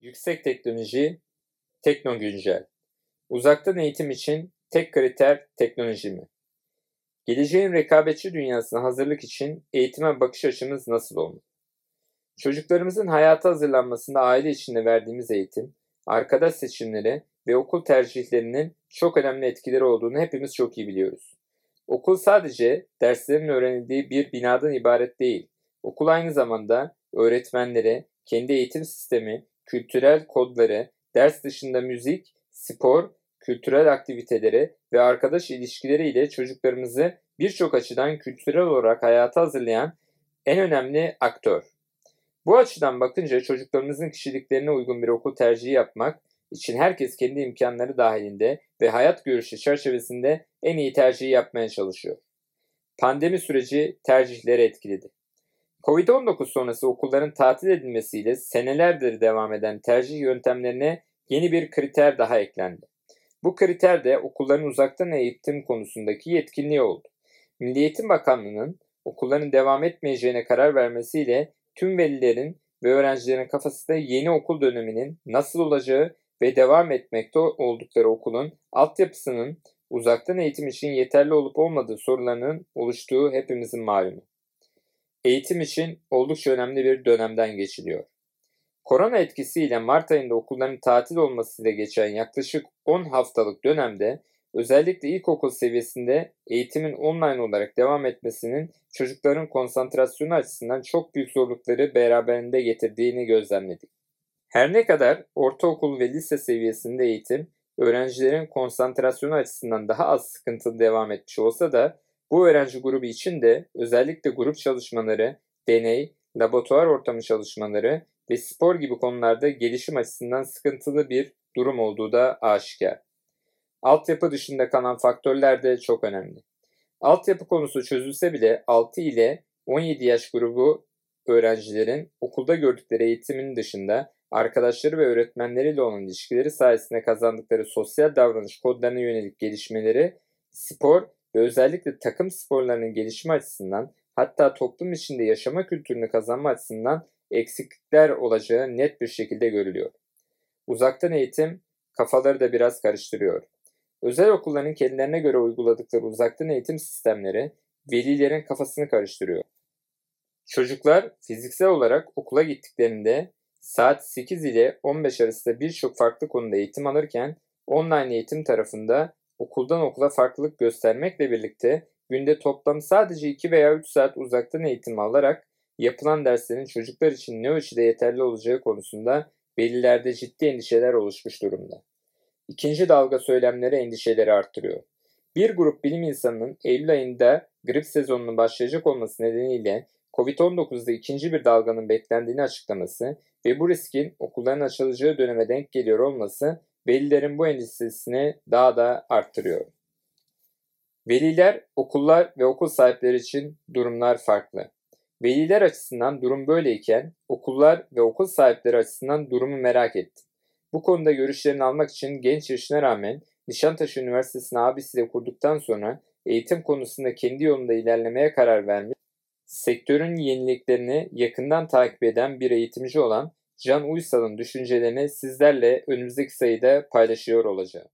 Yüksek teknoloji, teknogüncel. Uzaktan eğitim için tek kriter teknoloji mi? Geleceğin rekabetçi dünyasına hazırlık için eğitime bakış açımız nasıl olmalı? Çocuklarımızın hayata hazırlanmasında aile içinde verdiğimiz eğitim, arkadaş seçimleri ve okul tercihlerinin çok önemli etkileri olduğunu hepimiz çok iyi biliyoruz. Okul sadece derslerin öğrenildiği bir binadan ibaret değil. Okul aynı zamanda öğretmenlere, kendi eğitim sistemi, kültürel kodları, ders dışında müzik, spor, kültürel aktiviteleri ve arkadaş ilişkileri ile çocuklarımızı birçok açıdan kültürel olarak hayata hazırlayan en önemli aktör. Bu açıdan bakınca çocuklarımızın kişiliklerine uygun bir okul tercihi yapmak için herkes kendi imkanları dahilinde ve hayat görüşü çerçevesinde en iyi tercihi yapmaya çalışıyor. Pandemi süreci tercihleri etkiledi. Covid-19 sonrası okulların tatil edilmesiyle senelerdir devam eden tercih yöntemlerine yeni bir kriter daha eklendi. Bu kriter de okulların uzaktan eğitim konusundaki yetkinliği oldu. Milli Eğitim Bakanlığı'nın okulların devam etmeyeceğine karar vermesiyle tüm velilerin ve öğrencilerin kafasında yeni okul döneminin nasıl olacağı ve devam etmekte oldukları okulun altyapısının uzaktan eğitim için yeterli olup olmadığı sorularının oluştuğu hepimizin malumu. Eğitim için oldukça önemli bir dönemden geçiliyor. Korona etkisiyle Mart ayında okulların tatil olmasıyla geçen yaklaşık 10 haftalık dönemde özellikle ilkokul seviyesinde eğitimin online olarak devam etmesinin çocukların konsantrasyonu açısından çok büyük zorlukları beraberinde getirdiğini gözlemledik. Her ne kadar ortaokul ve lise seviyesinde eğitim öğrencilerin konsantrasyonu açısından daha az sıkıntılı devam etmiş olsa da bu öğrenci grubu için de özellikle grup çalışmaları, deney, laboratuvar ortamı çalışmaları ve spor gibi konularda gelişim açısından sıkıntılı bir durum olduğu da aşikar. Altyapı dışında kalan faktörler de çok önemli. Altyapı konusu çözülse bile 6 ile 17 yaş grubu öğrencilerin okulda gördükleri eğitimin dışında arkadaşları ve öğretmenleriyle olan ilişkileri sayesinde kazandıkları sosyal davranış kodlarına yönelik gelişmeleri, spor ve özellikle takım sporlarının gelişimi açısından hatta toplum içinde yaşama kültürünü kazanma açısından eksiklikler olacağı net bir şekilde görülüyor. Uzaktan eğitim kafaları da biraz karıştırıyor. Özel okulların kendilerine göre uyguladıkları uzaktan eğitim sistemleri velilerin kafasını karıştırıyor. Çocuklar fiziksel olarak okula gittiklerinde saat 8 ile 15 arasında birçok farklı konuda eğitim alırken online eğitim tarafında okuldan okula farklılık göstermekle birlikte günde toplam sadece 2 veya 3 saat uzaktan eğitim alarak yapılan derslerin çocuklar için ne ölçüde yeterli olacağı konusunda velilerde ciddi endişeler oluşmuş durumda. İkinci dalga söylemleri endişeleri arttırıyor. Bir grup bilim insanının Eylül ayında grip sezonunun başlayacak olması nedeniyle Covid-19'da ikinci bir dalganın beklendiğini açıklaması ve bu riskin okulların açılacağı döneme denk geliyor olması velilerin bu endişesini daha da arttırıyor. Veliler, okullar ve okul sahipleri için durumlar farklı. Veliler açısından durum böyleyken okullar ve okul sahipleri açısından durumu merak ettim. Bu konuda görüşlerini almak için genç yaşına rağmen Nişantaşı Üniversitesi'ni abisiyle kurduktan sonra eğitim konusunda kendi yolunda ilerlemeye karar vermiş, sektörün yeniliklerini yakından takip eden bir eğitimci olan Can Uysal'ın düşüncelerini sizlerle önümüzdeki sayıda paylaşıyor olacağım.